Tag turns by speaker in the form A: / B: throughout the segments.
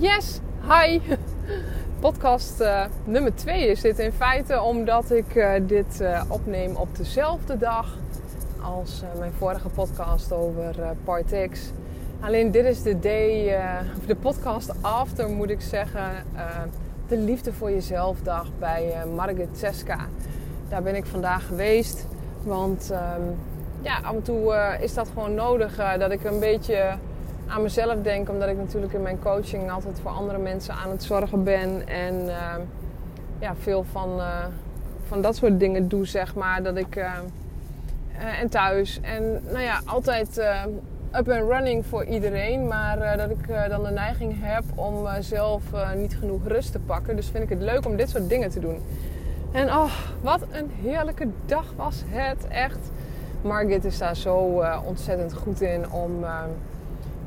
A: Yes, hi. Podcast uh, nummer 2 is dit in feite omdat ik uh, dit uh, opneem op dezelfde dag als mijn vorige podcast over Part. Alleen dit is de day, de podcast after moet ik zeggen, de Liefde voor Jezelf dag bij Margit Ceska. Daar ben ik vandaag geweest, want um, ja, af en toe is dat gewoon nodig dat ik een beetje aan mezelf denk, omdat ik natuurlijk in mijn coaching altijd voor andere mensen aan het zorgen ben. En uh, ja, veel van, uh, van dat soort dingen doe, zeg maar. Dat ik, uh, en thuis. En nou ja, altijd up and running voor iedereen. Maar dat ik dan de neiging heb om zelf niet genoeg rust te pakken. Dus vind ik het leuk om dit soort dingen te doen. En oh, wat een heerlijke dag was het. Echt. Margit is daar zo ontzettend goed in om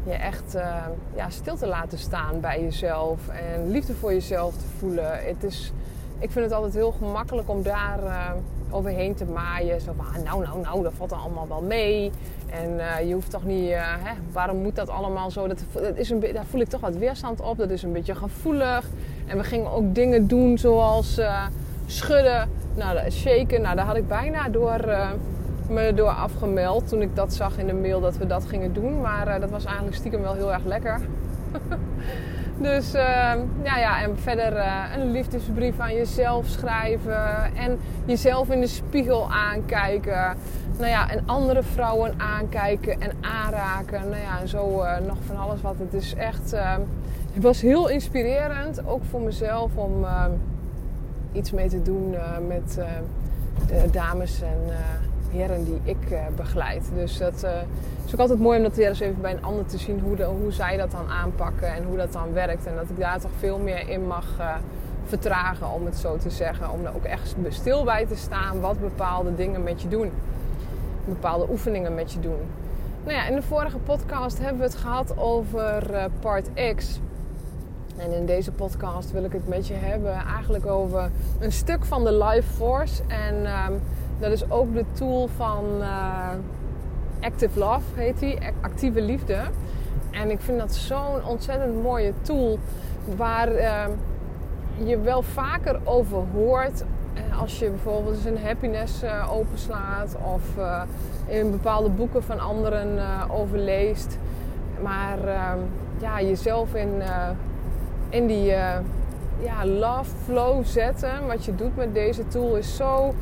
A: je echt uh, ja, stil te laten staan bij jezelf en liefde voor jezelf te voelen. Het is, ik vind het altijd heel gemakkelijk om daar uh, overheen te maaien. Zo van, nou, nou, nou, dat valt allemaal wel mee. En uh, je hoeft toch niet, hè, waarom moet dat allemaal zo? Dat, dat is een, daar voel ik toch wat weerstand op. Dat is een beetje gevoelig. En we gingen ook dingen doen zoals schudden, nou, shaken. Nou, daar had ik bijna door me door afgemeld toen ik dat zag in de mail dat we dat gingen doen. Maar uh, dat was eigenlijk stiekem wel heel erg lekker. dus uh, ja, ja, en verder uh, een liefdesbrief aan jezelf schrijven. En jezelf in de spiegel aankijken. Nou ja, en andere vrouwen aankijken en aanraken. Nou ja, en zo nog van alles wat. Het is echt... het was heel inspirerend, ook voor mezelf, om iets mee te doen met de dames en heren die ik uh, begeleid. Dus dat uh, is ook altijd mooi om dat weer eens even bij een ander te zien hoe, de, hoe zij dat dan aanpakken en hoe dat dan werkt. En dat ik daar toch veel meer in mag uh, vertragen, om het zo te zeggen. Om er ook echt stil bij te staan wat bepaalde dingen met je doen. Bepaalde oefeningen met je doen. Nou ja, in de vorige podcast hebben we het gehad over part X. En in deze podcast wil ik het met je hebben eigenlijk over een stuk van de Life Force. En ehm, dat is ook de tool van uh, Active Love, heet die, actieve liefde. En ik vind dat zo'n ontzettend mooie tool waar uh, je wel vaker over hoort eh, als je bijvoorbeeld eens een happiness uh, openslaat of in bepaalde boeken van anderen overleest. Maar ehm, ja, jezelf in, in die ja, love flow zetten, wat je doet met deze tool, is zo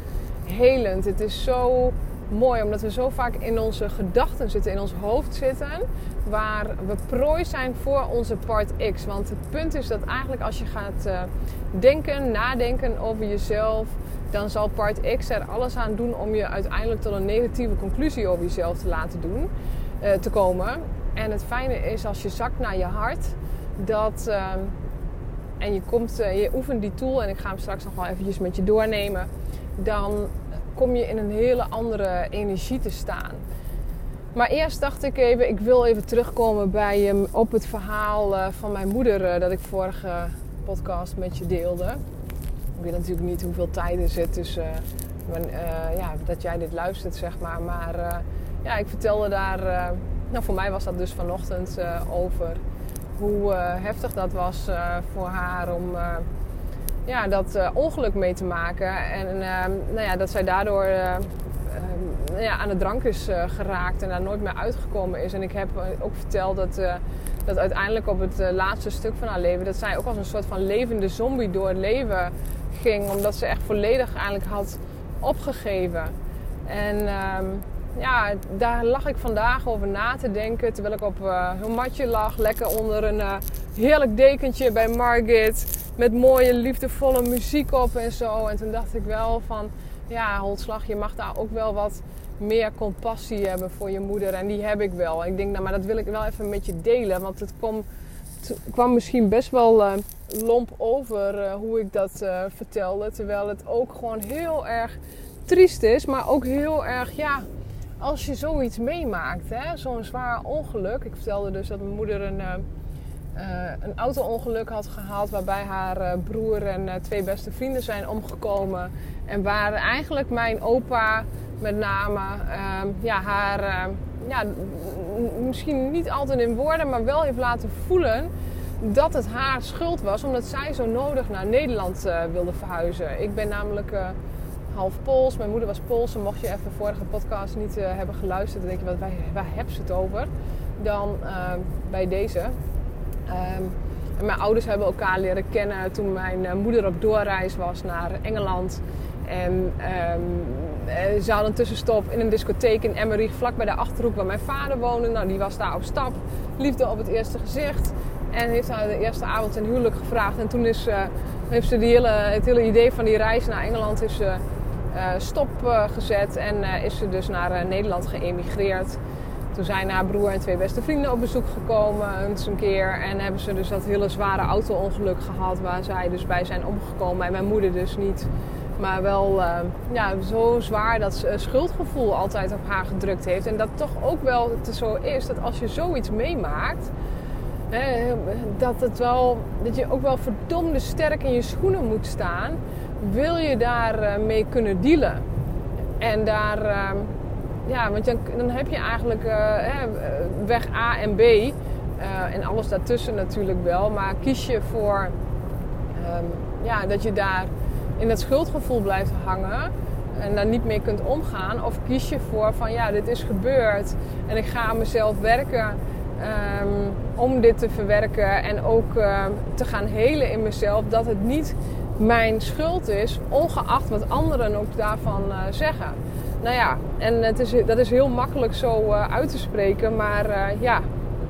A: Het is zo mooi omdat we zo vaak in onze gedachten zitten, in ons hoofd zitten, waar we prooi zijn voor onze part X. Want het punt is dat eigenlijk als je gaat uh, denken, nadenken over jezelf, dan zal part X er alles aan doen om je uiteindelijk tot een negatieve conclusie over jezelf te laten doen, uh, te komen. En het fijne is als je zakt naar je hart, dat. Uh, en je, komt, je oefent die tool en ik ga hem straks nog wel eventjes met je doornemen dan kom je in een hele andere energie te staan. Maar eerst dacht ik even, ik wil even terugkomen bij op het verhaal eh, van mijn moeder eh, dat ik vorige podcast met je deelde. Ik weet natuurlijk niet hoeveel tijd er zit tussen uh, ja, dat jij dit luistert, zeg maar. Maar ja, ik vertelde daar, nou voor mij was dat dus vanochtend over hoe heftig dat was voor haar om ja, dat uh, ongeluk mee te maken. En uh, nou ja, dat zij daardoor uh, ja, aan de drank is geraakt en daar nooit meer uitgekomen is. En ik heb ook verteld dat, dat uiteindelijk op het laatste stuk van haar leven... dat zij ook als een soort van levende zombie door het leven ging. Omdat ze echt volledig eigenlijk had opgegeven. En ehm, ja, daar lag ik vandaag over na te denken. Terwijl ik op hun matje lag, lekker onder een heerlijk dekentje bij Margit met mooie, liefdevolle muziek op en zo. En toen dacht ik wel van, ja, Holtslag, je mag daar ook wel wat meer compassie hebben voor je moeder. En die heb ik wel. ik denk, nou, maar dat wil ik wel even met je delen. Want het het kwam misschien best wel uh, lomp over uh, hoe ik dat uh, vertelde. Terwijl het ook gewoon heel erg triest is. Maar ook heel erg, ja, als je zoiets meemaakt. Zo'n zwaar ongeluk. Ik vertelde dus dat mijn moeder een een auto-ongeluk had gehad waarbij haar uh, broer en uh, twee beste vrienden zijn omgekomen. En waar eigenlijk mijn opa met name ehm, ja, haar ja, misschien niet altijd in woorden, maar wel heeft laten voelen dat het haar schuld was, omdat zij zo nodig naar Nederland wilde verhuizen. Ik ben namelijk half Pools, mijn moeder was Pools. En mocht je even vorige podcast niet hebben geluisterd, dan denk je, wat, waar, waar hebben ze het over? Dan bij deze. En mijn ouders hebben elkaar leren kennen toen mijn moeder op doorreis was naar Engeland. En um, ze hadden een tussenstop in een discotheek in Emmerich, vlak bij de achterhoek waar mijn vader woonde. Nou, die was daar op stap. Liefde op het eerste gezicht. En heeft haar de eerste avond een huwelijk gevraagd. En toen is, uh, heeft ze hele, het hele idee van die reis naar Engeland is, uh, stop gezet. En is ze dus naar Nederland geëmigreerd. Toen zijn haar broer en twee beste vrienden op bezoek gekomen eens een keer. En hebben ze dus dat hele zware auto-ongeluk gehad. Waar zij dus bij zijn omgekomen. En mijn moeder dus niet. Maar wel ja, zo zwaar dat ze schuldgevoel altijd op haar gedrukt heeft. En dat toch ook wel zo is dat als je zoiets meemaakt dat, het wel, dat je ook wel verdomde sterk in je schoenen moet staan. Wil je daar uh, mee kunnen dealen? En daar, uh, ja, want dan, dan heb je eigenlijk uh, weg A en B. Eh, en alles daartussen natuurlijk wel. Maar kies je voor um, ja, dat je daar in dat schuldgevoel blijft hangen en daar niet mee kunt omgaan. Of kies je voor van ja, dit is gebeurd en ik ga aan mezelf werken. Um, om dit te verwerken en ook uh, te gaan helen in mezelf. Dat het niet mijn schuld is, ongeacht wat anderen ook daarvan uh, zeggen. Nou ja, en het is, dat is heel makkelijk zo uh, uit te spreken, maar ja,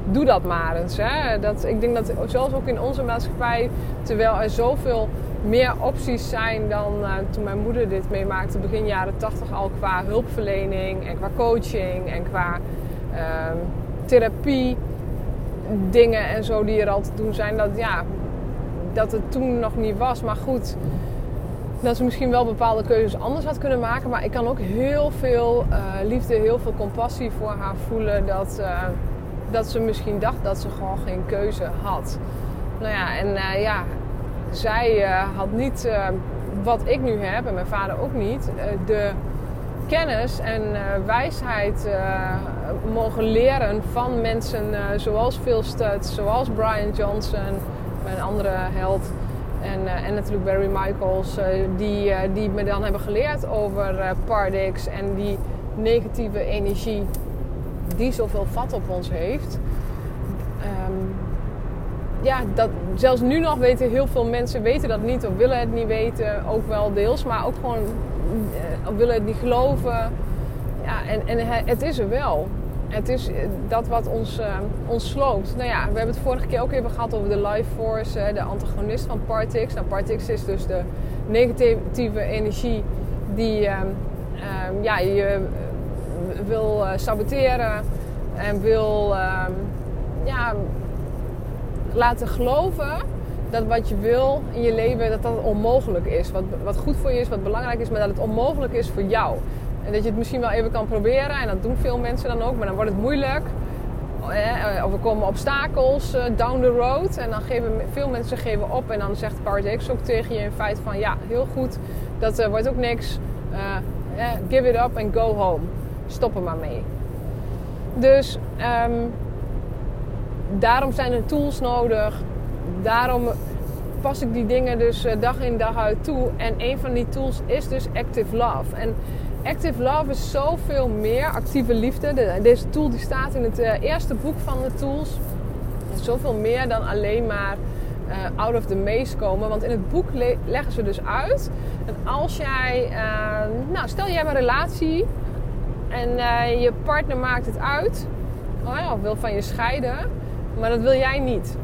A: doe dat maar eens. Hè. Dat, ik denk dat zelfs ook in onze maatschappij, terwijl er zoveel meer opties zijn dan toen mijn moeder dit meemaakte, begin jaren 80 al qua hulpverlening en qua coaching en qua ehm, therapie dingen en zo die er al te doen zijn, dat, ja, dat het toen nog niet was. Maar goed, dat ze misschien wel bepaalde keuzes anders had kunnen maken. Maar ik kan ook heel veel uh, liefde, heel veel compassie voor haar voelen. Dat, uh, dat ze misschien dacht dat ze gewoon geen keuze had. Nou ja, en uh, ja, zij had niet wat ik nu heb, en mijn vader ook niet, de kennis en wijsheid mogen leren van mensen zoals Phil zoals Brian Johnson, mijn andere held. En, en natuurlijk Barry Michaels, die, die me dan hebben geleerd over Pardix en die negatieve energie die zoveel vat op ons heeft. Um, ja, dat, zelfs nu nog weten heel veel mensen weten dat niet of willen het niet weten. Ook wel deels, maar ook gewoon willen het niet geloven. Ja, en, en het is er wel. Het is eh, dat wat ons, uh, ons sloopt. Nou ja, we hebben het vorige keer ook even gehad over de Life Force, de antagonist van Partix. Nou, Partix is dus de negatieve energie die uh, ja, je wil saboteren en wil ja, laten geloven dat wat je wil in je leven, dat dat onmogelijk is. Wat, wat goed voor je is, wat belangrijk is, maar dat het onmogelijk is voor jou. En dat je het misschien wel even kan proberen. En dat doen veel mensen dan ook, maar dan wordt het moeilijk. Eh, of er komen obstakels eh, down the road. En dan geven veel mensen geven op. En dan zegt Card X ook tegen je in feite van... Ja, heel goed. Dat uh, wordt ook niks. give it up and go home. Stop er maar mee. Dus... Um, daarom zijn er tools nodig. Daarom pas ik die dingen dus eh, dag in dag uit toe. En een van die tools is dus Active Love. En Active Love is zoveel meer actieve liefde. deze tool die staat in het eh, eerste boek van de tools. Is zoveel meer dan alleen maar uh, out of the maze komen. Want in het boek leggen ze dus uit. En als jij, nou stel je hebt een relatie en je partner maakt het uit. Oh ja, of wil van je scheiden maar dat wil jij niet.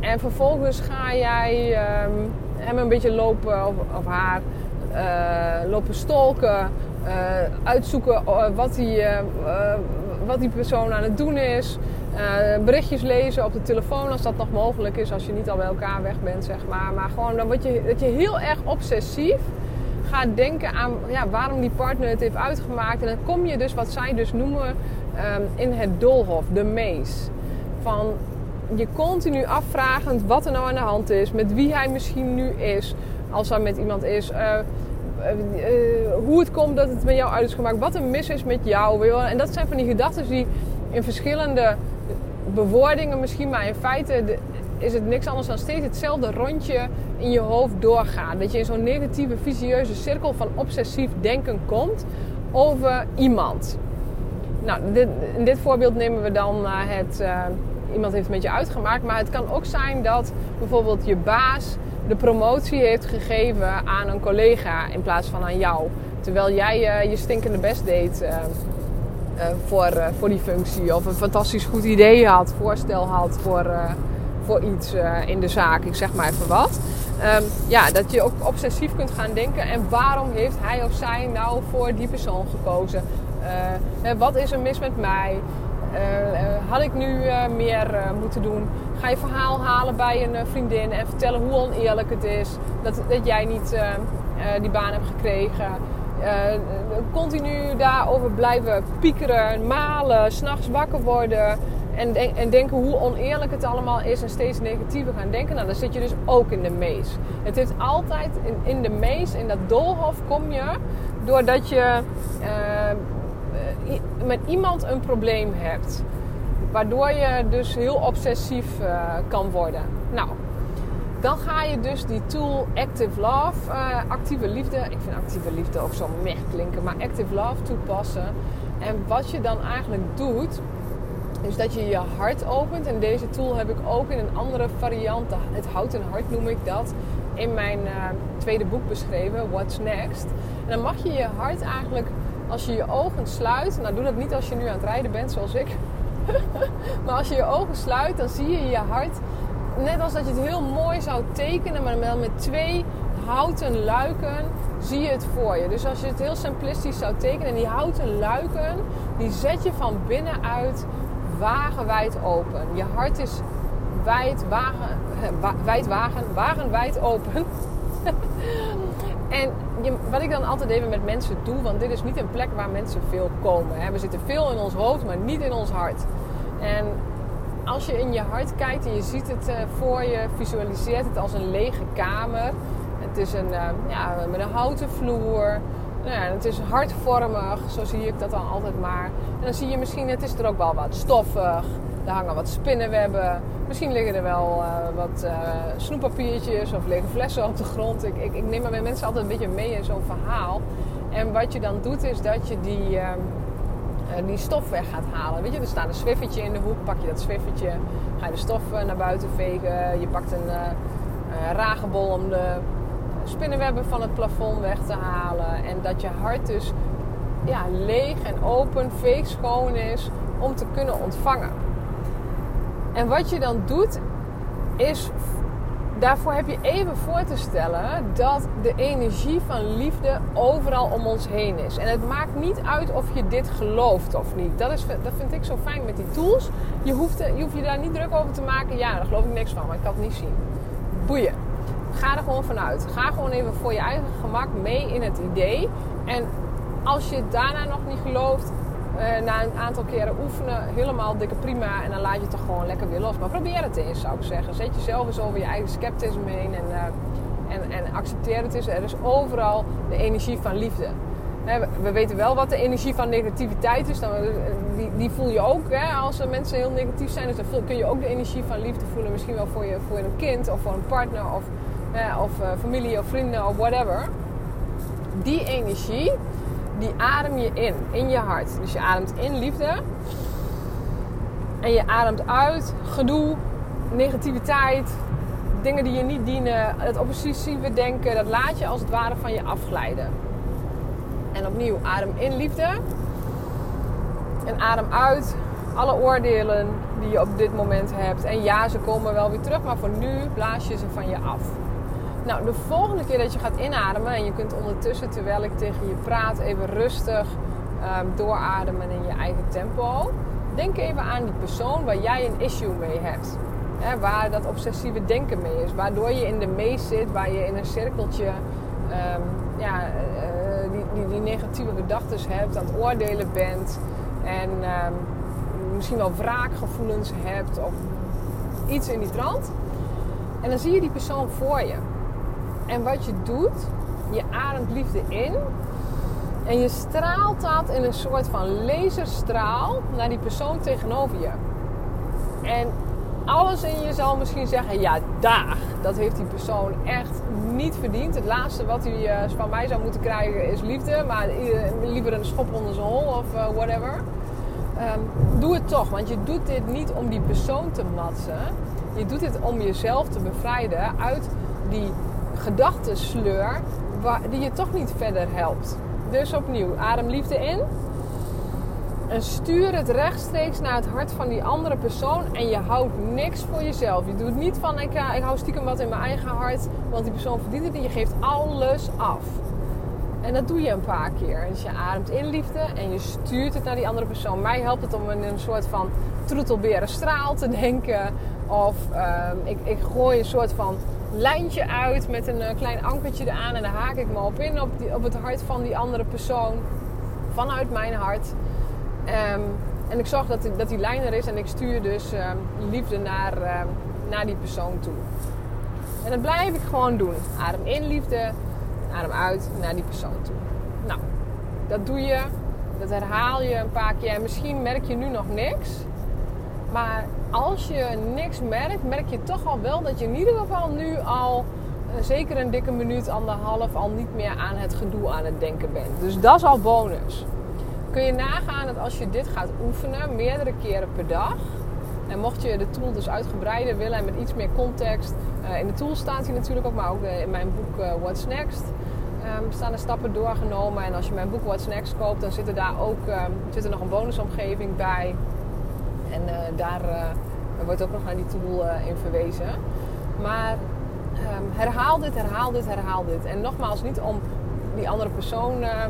A: En vervolgens ga jij um, hem een beetje lopen of, haar lopen stalken. Uh, uitzoeken eh, wat die, uh, wat die persoon aan het doen is. berichtjes lezen op de telefoon als dat nog mogelijk is. Als je niet al bij elkaar weg bent, zeg maar. Maar gewoon dan word je, dat je heel erg obsessief gaat denken aan ja, waarom die partner het heeft uitgemaakt. En dan kom je dus, wat zij dus noemen, um, in het doolhof, de maze van je continu afvragend wat er nou aan de hand is, met wie hij misschien nu is, als hij met iemand is. Hoe het komt dat het met jou uit is gemaakt, wat er mis is met jou. En dat zijn van die gedachten die in verschillende bewoordingen misschien, maar in feite is het niks anders dan steeds hetzelfde rondje in je hoofd doorgaan. Dat je in zo'n negatieve, visieuze cirkel van obsessief denken komt over iemand. Nou, dit, in dit voorbeeld nemen we dan uh, het. Iemand heeft het met je uitgemaakt. Maar het kan ook zijn dat bijvoorbeeld je baas de promotie heeft gegeven aan een collega in plaats van aan jou. Terwijl jij uh, je stinkende best deed voor, voor die functie. Of een fantastisch goed idee had, voorstel had voor, voor iets in de zaak. Ik zeg maar even wat. Um, ja, dat je ook obsessief kunt gaan denken. En waarom heeft hij of zij nou voor die persoon gekozen? Wat is er mis met mij? Uh, had ik nu uh, meer moeten doen? Ga je verhaal halen bij een vriendin en vertellen hoe oneerlijk het is dat, dat jij niet die baan hebt gekregen. continu daarover blijven piekeren, malen, s'nachts wakker worden. En, en, denken hoe oneerlijk het allemaal is en steeds negatiever gaan denken. Nou, dan zit je dus ook in de mees. Het heeft altijd in, in de mees, in dat doolhof kom je doordat je met iemand een probleem hebt. Waardoor je dus heel obsessief uh, kan worden. Nou, dan ga je dus die tool Active Love, uh, actieve liefde. Ik vind actieve liefde ook zo mech klinken, maar Active Love toepassen. En wat je dan eigenlijk doet, is dat je je hart opent. En deze tool heb ik ook in een andere variant, het houten hart noem ik dat, in mijn uh, tweede boek beschreven, What's Next. En dan mag je je hart eigenlijk als je je ogen sluit, nou doe dat niet als je nu aan het rijden bent zoals ik. maar als je je ogen sluit, dan zie je je hart net als dat je het heel mooi zou tekenen, maar dan met twee houten luiken zie je het voor je. Dus als je het heel simplistisch zou tekenen, die houten luiken, die zet je van binnenuit wagenwijd open. Je hart is wijd, wagen, wijd wagen, wagenwijd open. En je, wat ik dan altijd even met mensen doe, want dit is niet een plek waar mensen veel komen. Hè. We zitten veel in ons hoofd, maar niet in ons hart. En als je in je hart kijkt en je ziet het uh, voor je, visualiseert het als een lege kamer. Het is een, uh, ja, met een houten vloer. Nou ja, het is hartvormig, zo zie ik dat dan altijd maar. En dan zie je misschien, het is er ook wel wat stoffig. Er hangen wat spinnenwebben. Misschien liggen er wel uh, wat uh, snoeppapiertjes of liggen flessen op de grond. Ik, ik, ik neem maar bij mensen altijd een beetje mee in zo'n verhaal. En wat je dan doet is dat je die, uh, die stof weg gaat halen. Weet je, er staat een zwiffertje in de hoek. Pak je dat zwiffertje, ga je de stof naar buiten vegen. Je pakt een ragebol om de spinnenwebben van het plafond weg te halen. En dat je hart dus ja, leeg en open, veeg schoon is om te kunnen ontvangen. En wat je dan doet, is daarvoor heb je even voor te stellen dat de energie van liefde overal om ons heen is. En het maakt niet uit of je dit gelooft of niet. Dat, is, dat vind ik zo fijn met die tools. Je hoeft, je hoeft je daar niet druk over te maken. Ja, daar geloof ik niks van, maar ik kan het niet zien. Boeien. Ga er gewoon vanuit. Ga gewoon even voor je eigen gemak mee in het idee. En als je daarna nog niet gelooft, uh, na een aantal keren oefenen, helemaal dikke prima. En dan laat je het toch gewoon lekker weer los. Maar probeer het eens, zou ik zeggen. Zet jezelf eens over je eigen scepticisme heen en, uh, en, en accepteer het eens. Er is overal de energie van liefde. We weten wel wat de energie van negativiteit is. Dan, eh, die, die voel je ook hè, als mensen heel negatief zijn. Dus dan kun je ook de energie van liefde voelen. Misschien wel voor, je, voor een kind of voor een partner of, of familie of vrienden of whatever. Die energie, die adem je in, in je hart. Dus je ademt in liefde. En je ademt uit gedoe, negativiteit, dingen die je niet dienen, het obsessieve denken, dat laat je als het ware van je afglijden. En opnieuw, adem in liefde. En adem uit alle oordelen die je op dit moment hebt. En ja, ze komen wel weer terug, maar voor nu blaas je ze van je af. Nou, de volgende keer dat je gaat inademen en je kunt ondertussen terwijl ik tegen je praat even rustig um, doorademen in je eigen tempo. Denk even aan die persoon waar jij een issue mee hebt. Waar dat obsessieve denken mee is. Waardoor je in de mees zit, waar je in een cirkeltje um, ja, uh, die, die, die, negatieve gedachten hebt, aan het oordelen bent. En um, misschien wel wraakgevoelens hebt of iets in die trant. En dan zie je die persoon voor je. En wat je doet, je ademt liefde in. En je straalt dat in een soort van laserstraal naar die persoon tegenover je. En alles in je zal misschien zeggen: ja, daar, dat heeft die persoon echt niet verdiend. Het laatste wat hij uh, van mij zou moeten krijgen is liefde, maar liever een schop onder zijn hol of uh, whatever. Um, doe het toch, want je doet dit niet om die persoon te matsen. Je doet dit om jezelf te bevrijden uit die gedachtensleur die je toch niet verder helpt. Dus opnieuw, adem liefde in. En stuur het rechtstreeks naar het hart van die andere persoon. En je houdt niks voor jezelf. Je doet niet van ik, ik hou stiekem wat in mijn eigen hart. Want die persoon verdient het. En je geeft alles af. En dat doe je een paar keer. Dus je ademt in liefde en je stuurt het naar die andere persoon. Mij helpt het om in een soort van troetelberen straal te denken. Of ehm, ik, ik gooi een soort van lijntje uit met een uh, klein ankertje eraan. En dan haak ik me op in op, die, op het hart van die andere persoon. Vanuit mijn hart. Um, en ik zorg dat die, dat die lijn er is en ik stuur dus um, liefde naar, um, naar die persoon toe. En dat blijf ik gewoon doen. Adem in liefde, adem uit naar die persoon toe. Nou, dat doe je, dat herhaal je een paar keer. En misschien merk je nu nog niks. Maar als je niks merkt, merk je toch al wel dat je in ieder geval nu al uh, zeker een dikke minuut, anderhalf al niet meer aan het gedoe aan het denken bent. Dus dat is al bonus kun je nagaan dat als je dit gaat oefenen, meerdere keren per dag. En mocht je de tool dus uitgebreider willen en met iets meer context. Uh, in de tool staat hij natuurlijk ook, maar ook in mijn boek What's Next. Um, staan er stappen doorgenomen. En als je mijn boek What's Next koopt, dan zit er daar ook um, zit er nog een bonusomgeving bij. En uh, daar wordt ook nog naar die tool in verwezen. Maar um, herhaal dit, herhaal dit, herhaal dit. En nogmaals, niet om die andere persoon eh,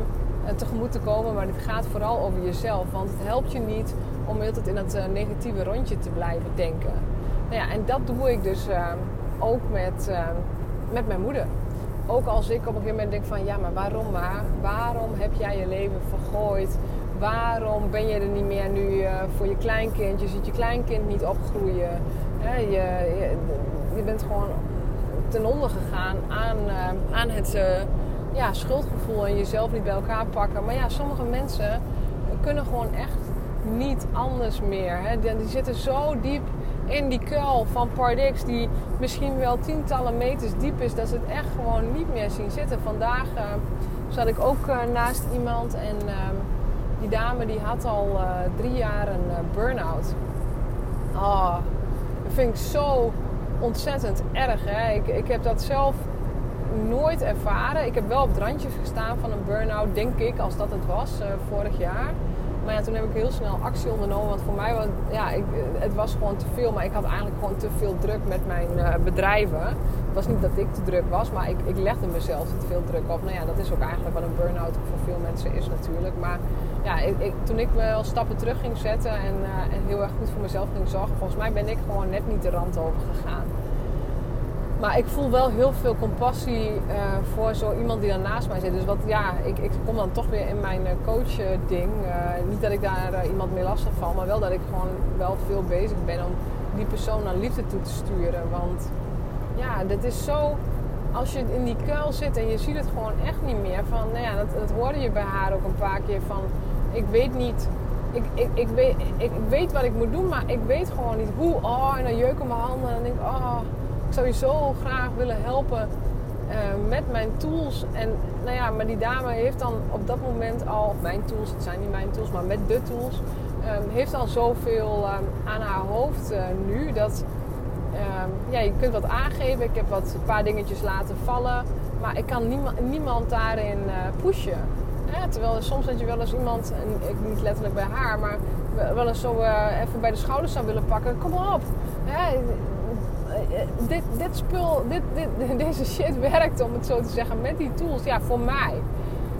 A: tegemoet te komen. Maar dit gaat vooral over jezelf. Want het helpt je niet om altijd in dat negatieve rondje te blijven denken. Nou ja, en dat doe ik dus uh, ook met, uh, met mijn moeder. Ook als ik op een gegeven moment denk van ja, maar waarom maar? Waarom heb jij je leven vergooid? Waarom ben je er niet meer nu voor je kleinkind? Je ziet je kleinkind niet opgroeien. Je, je, je, bent gewoon ten onder gegaan aan, aan het ja, schuldgevoel en jezelf niet bij elkaar pakken. Maar ja, sommige mensen kunnen gewoon echt niet anders meer. Hè. Die, zitten zo diep in die kuil van Pardix, die misschien wel tientallen meters diep is, dat ze het echt gewoon niet meer zien zitten. Vandaag zat ik ook naast iemand en uh, die dame die had al uh, drie jaar een burn-out. Oh, dat vind ik zo ontzettend erg. Hè. Ik, ik heb dat zelf nooit ervaren. Ik heb wel op het randje gestaan van een burn-out, denk ik, als dat het was uh, vorig jaar. Maar ja, toen heb ik heel snel actie ondernomen. Want voor mij was ja, ik, het was gewoon te veel. Maar ik had eigenlijk gewoon te veel druk met mijn bedrijven. Was niet dat ik te druk was, maar ik, ik legde mezelf te veel druk op. Nou ja, dat is ook eigenlijk wat een burn-out voor veel mensen is natuurlijk. Maar ja, ik, ik, toen ik wel stappen terug ging zetten en, uh, en heel erg goed voor mezelf ging zorgen, volgens mij ben ik gewoon net niet de rand over gegaan. Maar ik voel wel heel veel compassie uh, voor zo iemand die dan naast mij zit. Dus wat, ja, ik, ik kom dan toch weer in mijn uh, coach-ding. Niet dat ik daar iemand mee lastig val, maar wel dat ik gewoon wel veel bezig ben om die persoon naar liefde toe te sturen. Want ja, dit is zo. Als je in die kuil zit en je ziet het gewoon echt niet meer. Van, nou ja, dat, dat hoorde je bij haar ook een paar keer van. Ik weet niet ik, ik, ik, weet, ik weet wat ik moet doen, maar ik weet gewoon niet hoe. Oh, en dan jeuken mijn handen en dan denk ik, oh, ik zou je zo graag willen helpen uh, met mijn tools. En nou ja, maar die dame heeft dan op dat moment al, mijn tools, het zijn niet mijn tools, maar met de tools, um, heeft al zoveel um, aan haar hoofd nu dat um, ja, je kunt wat aangeven. Ik heb wat een paar dingetjes laten vallen, maar ik kan niemand, daarin uh, pushen. Terwijl soms dat je wel eens iemand, en ik niet letterlijk bij haar, maar wel eens zo even bij de schouders zou willen pakken. Kom op. Eh, dit, dit spul, dit, dit, deze shit werkt, om het zo te zeggen, met die tools. Ja, voor mij.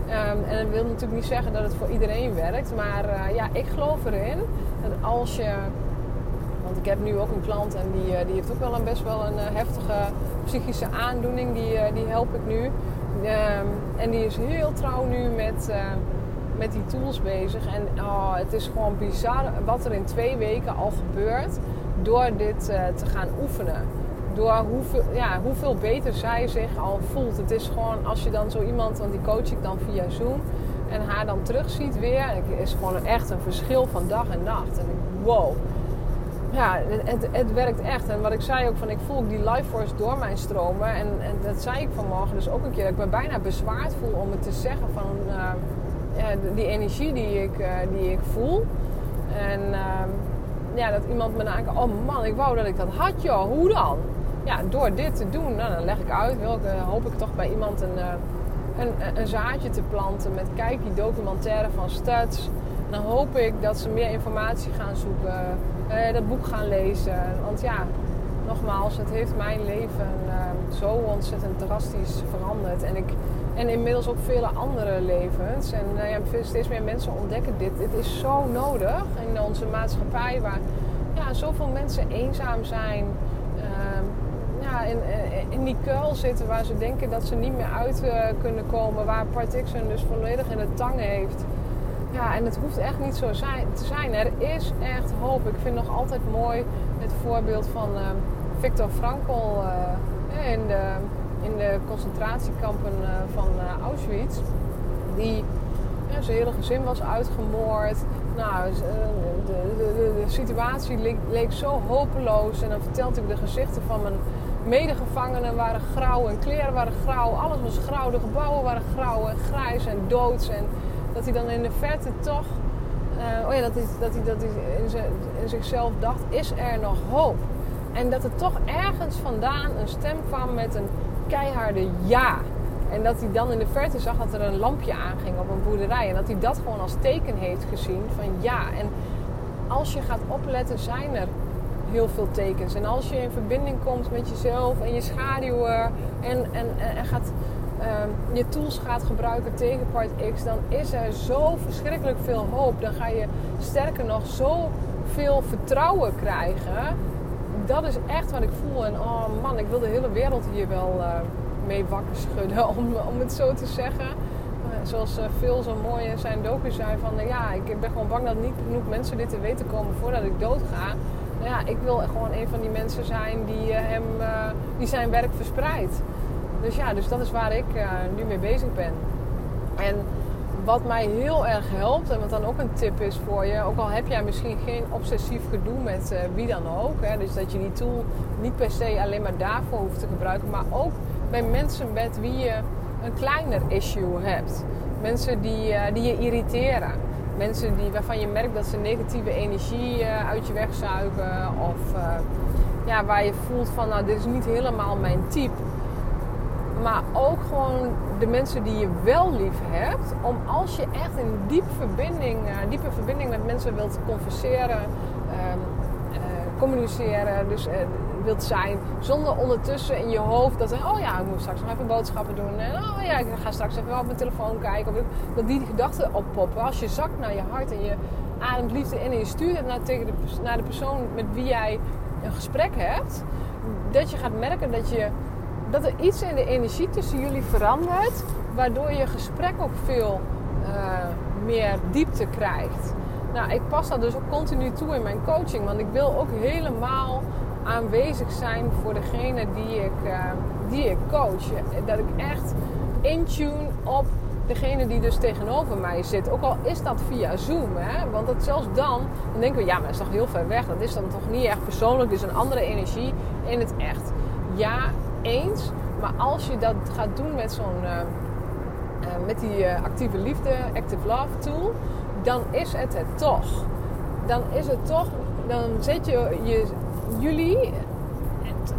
A: Um, en dat wil natuurlijk niet zeggen dat het voor iedereen werkt. Maar ja, ik geloof erin. dat als je... Ik heb nu ook een klant en die, uh, die heeft ook wel een best wel een uh, heftige psychische aandoening. Die, die help ik nu. Um, en die is heel trouw nu met, met die tools bezig. En oh, het is gewoon bizar wat er in twee weken al gebeurt door dit te gaan oefenen. Door hoeveel, ja, hoeveel beter zij zich al voelt. Het is gewoon als je dan zo iemand, want die coach ik dan via Zoom, en haar dan terugziet weer. Het is gewoon echt een verschil van dag en nacht. En wow. Ja, het, het werkt echt. En wat ik zei ook, van ik voel die life force door mijn stromen. En, en dat zei ik vanmorgen dus ook een keer. Dat ik me bijna bezwaard voel om het te zeggen van ja, die energie die ik, uh, die ik voel. En uh, ja, dat iemand me dan aankijkt, oh man, ik wou dat ik dat had joh, hoe dan? Ja, door dit te doen, nou, dan leg ik uit, welke, hoop ik toch bij iemand een, een, een, zaadje te planten met kijk die documentaire van Studs. Dan hoop ik dat ze meer informatie gaan zoeken uh, dat boek gaan lezen. Want ja, nogmaals, het heeft mijn leven uh, zo ontzettend drastisch veranderd. En, ik, en inmiddels ook vele andere levens. En uh, ja, steeds meer mensen ontdekken dit. Dit is zo nodig in onze maatschappij waar ja, zoveel mensen eenzaam zijn. Ehm, ja, in, in die kuil zitten waar ze denken dat ze niet meer uit kunnen komen. Waar Partix dus volledig in de tang heeft. Ja, en het hoeft echt niet zo te zijn. Er is echt hoop. Ik vind nog altijd mooi het voorbeeld van uh, Viktor Frankl uh, in, de, in de concentratiekampen uh, van Auschwitz. Die zijn hele gezin was uitgemoord. Nou, de, de, situatie leek, leek, zo hopeloos. En dan vertelt ik de gezichten van mijn medegevangenen waren grauw en kleren waren grauw. Alles was grauw. De gebouwen waren grauw en grijs en doods. En dat hij dan in de verte toch, uh, oh ja, dat hij, dat hij, dat in zichzelf dacht, is er nog hoop? En dat er toch ergens vandaan een stem kwam met een keiharde ja. En dat hij dan in de verte zag dat er een lampje aanging op een boerderij. En dat hij dat gewoon als teken heeft gezien van ja. En als je gaat opletten, zijn er heel veel tekens. En als je in verbinding komt met jezelf en je schaduwen en, en, en gaat Ehm, je tools gaat gebruiken tegen Part X, dan is er zo verschrikkelijk veel hoop. Dan ga je sterker nog zoveel vertrouwen krijgen. Dat is echt wat ik voel. En oh man, ik wil de hele wereld hier wel uh, mee wakker schudden, om, om het zo te zeggen. Uh, zoals uh, Phil zo mooi in zijn docu zei van... ja, ik ben gewoon bang dat niet genoeg mensen dit te weten komen voordat ik dood ga. Nou ja, ik wil gewoon een van die mensen zijn die, hem, die zijn werk verspreidt. Dus ja, dus dat is waar ik uh, nu mee bezig ben. En wat mij heel erg helpt, en wat dan ook een tip is voor je, ook al heb jij misschien geen obsessief gedoe met uh, wie dan ook, hè, dus dat je die tool niet per se alleen maar daarvoor hoeft te gebruiken, maar ook bij mensen met wie je een kleiner issue hebt. Mensen die, uh, die je irriteren. Mensen die, waarvan je merkt dat ze negatieve energie uit je wegzuigen. Of ja, waar je voelt van, nou, dit is niet helemaal mijn type maar ook gewoon de mensen die je wel lief hebt. Om als je echt in diep verbinding, uh, diepe verbinding met mensen wilt converseren, ehm, eh, communiceren, dus uh, wilt zijn, zonder ondertussen in je hoofd dat oh ja, ik moet straks nog even boodschappen doen. En oh ja, ik ga straks even op mijn telefoon kijken. Dat die gedachten oppoppen. Als je zakt naar je hart en je ademt liefde in en je stuurt het naar, tegen de, naar de persoon met wie jij een gesprek hebt, dat je gaat merken dat je dat er iets in de energie tussen jullie verandert, waardoor je gesprek ook veel uh, meer diepte krijgt. Nou, ik pas dat dus ook continu toe in mijn coaching, want ik wil ook helemaal aanwezig zijn voor degene die ik, uh, die ik coach. Dat ik echt intune op degene die dus tegenover mij zit. Ook al is dat via Zoom. Hè? Want dat zelfs dan, dan denken we, ja, maar dat is toch heel ver weg. Dat is dan toch niet echt persoonlijk. Dus een andere energie in het echt. Ja, eens. Maar als je dat gaat doen met zo'n uh, uh, met die uh, actieve liefde, active love tool, dan is het het toch. Dan is het toch, dan zet je, je jullie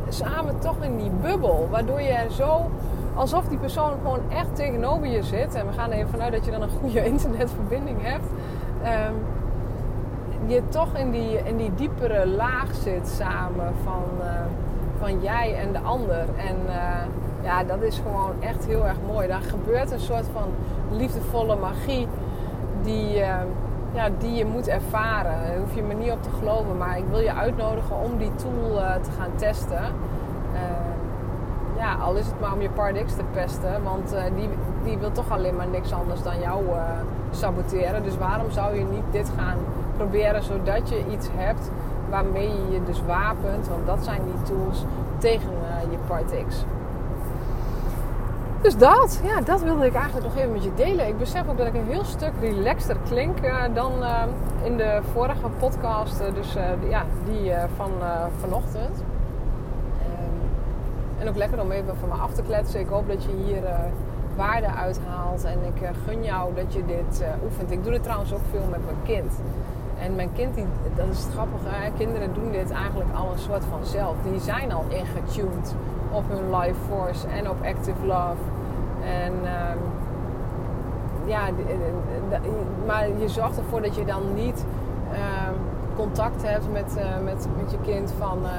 A: samen toch in die bubbel, waardoor je zo alsof die persoon gewoon echt tegenover je zit. En we gaan er even vanuit dat je dan een goede internetverbinding hebt. Um, je toch in die, in die diepere laag zit samen van van jij en de ander. En uh, ja, dat is gewoon echt heel erg mooi. Daar gebeurt een soort van liefdevolle magie die, uh, ja, die je moet ervaren. Daar hoef je me niet op te geloven, maar ik wil je uitnodigen om die tool uh, te gaan testen. ja, al is het maar om je Part X te pesten, want die, die wil toch alleen maar niks anders dan jou saboteren. Dus waarom zou je niet dit gaan proberen zodat je iets hebt waarmee je je dus wapent, want dat zijn die tools tegen uh, je Part. Dus dat, ja, dat wilde ik eigenlijk nog even met je delen. Ik besef ook dat ik een heel stuk relaxter klink uh, dan uh, in de vorige podcast. Dus ja, die van vanochtend. Ehm, en ook lekker om even van me af te kletsen. Ik hoop dat je hier waarde uithaalt. En ik gun jou dat je dit oefent. Ik doe dit trouwens ook veel met mijn kind. En mijn kind, die, dat is het grappige, hè? kinderen doen dit eigenlijk al een soort van zelf. Die zijn al ingetuned op hun life force en op active love. En uh, ja, maar je zorgt ervoor dat je dan niet uh, contact hebt met, uh, met, met je kind van. Uh,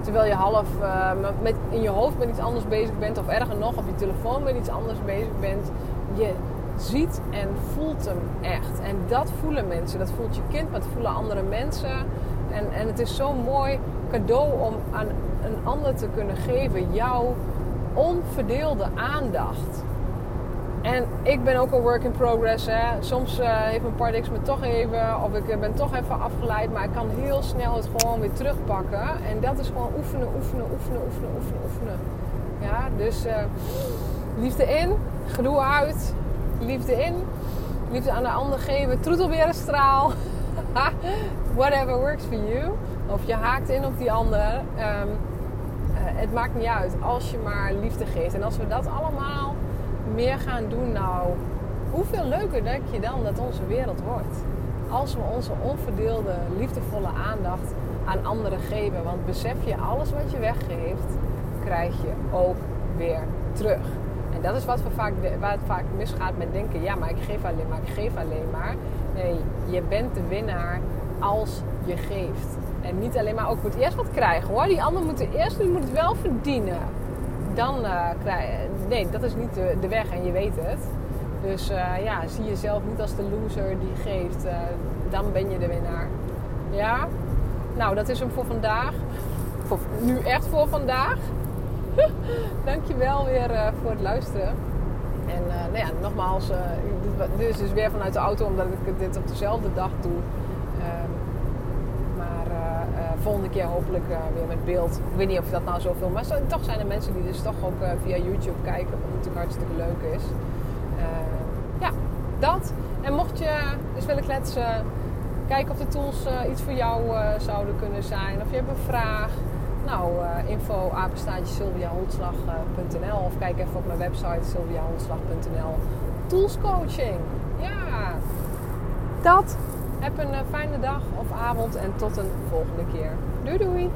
A: terwijl je half uh, met, in je hoofd met iets anders bezig bent, of erger nog, op je telefoon met iets anders bezig bent. Je ziet en voelt hem echt. En dat voelen mensen. Dat voelt je kind, maar dat voelen andere mensen. En, en het is zo'n mooi cadeau om aan een ander te kunnen geven. Jouw onverdeelde aandacht. En ik ben ook een work in progress. Hè. Soms uh, heeft mijn partix me toch even, of ik eh, ben toch even afgeleid, maar ik kan heel snel het gewoon weer terugpakken. En dat is gewoon oefenen, oefenen, oefenen, oefenen, oefenen. Ja, dus uh, liefde in, gedoe uit, liefde in, liefde aan de ander geven, troetelberenstraal. Whatever works for you. Of je haakt in op die ander. Um, het maakt niet uit als je maar liefde geeft. En als we dat allemaal meer gaan doen, nou, hoeveel leuker denk je dan dat onze wereld wordt? Als we onze onverdeelde, liefdevolle aandacht aan anderen geven. Want besef je, alles wat je weggeeft, krijg je ook weer terug. Dat is wat we vaak, waar het vaak misgaat met denken: ja, maar ik geef alleen maar, ik geef alleen maar. Nee, je bent de winnaar als je geeft. En niet alleen maar ook moet eerst wat krijgen hoor. Die ander moet eerst die moet het wel verdienen. Dan uh, krijg Nee, dat is niet de, de, weg en je weet het. Dus uh, ja, zie jezelf niet als de loser die geeft. Uh, dan ben je de winnaar. Ja? Nou, dat is hem voor vandaag. Voor, nu echt voor vandaag. Dankjewel weer uh, voor het luisteren. En nou ja, nogmaals, dit is dus weer vanuit de auto omdat ik dit op dezelfde dag doe volgende keer hopelijk uh, weer met beeld. Ik weet niet of dat nou zoveel... Maar toch zijn er mensen die dus toch ook uh, via YouTube kijken. Wat natuurlijk hartstikke leuk is. Uh, ja, dat. En mocht je dus willen kletsen... Kijken of de tools iets voor jou zouden kunnen zijn. Of je hebt een vraag. Nou, info apenstaatje sylviaholtslag.nl Of kijk even op mijn website sylviaholtslag.nl Tools coaching. Ja, dat heb een eh, fijne dag of avond en tot een volgende keer. Doei doei!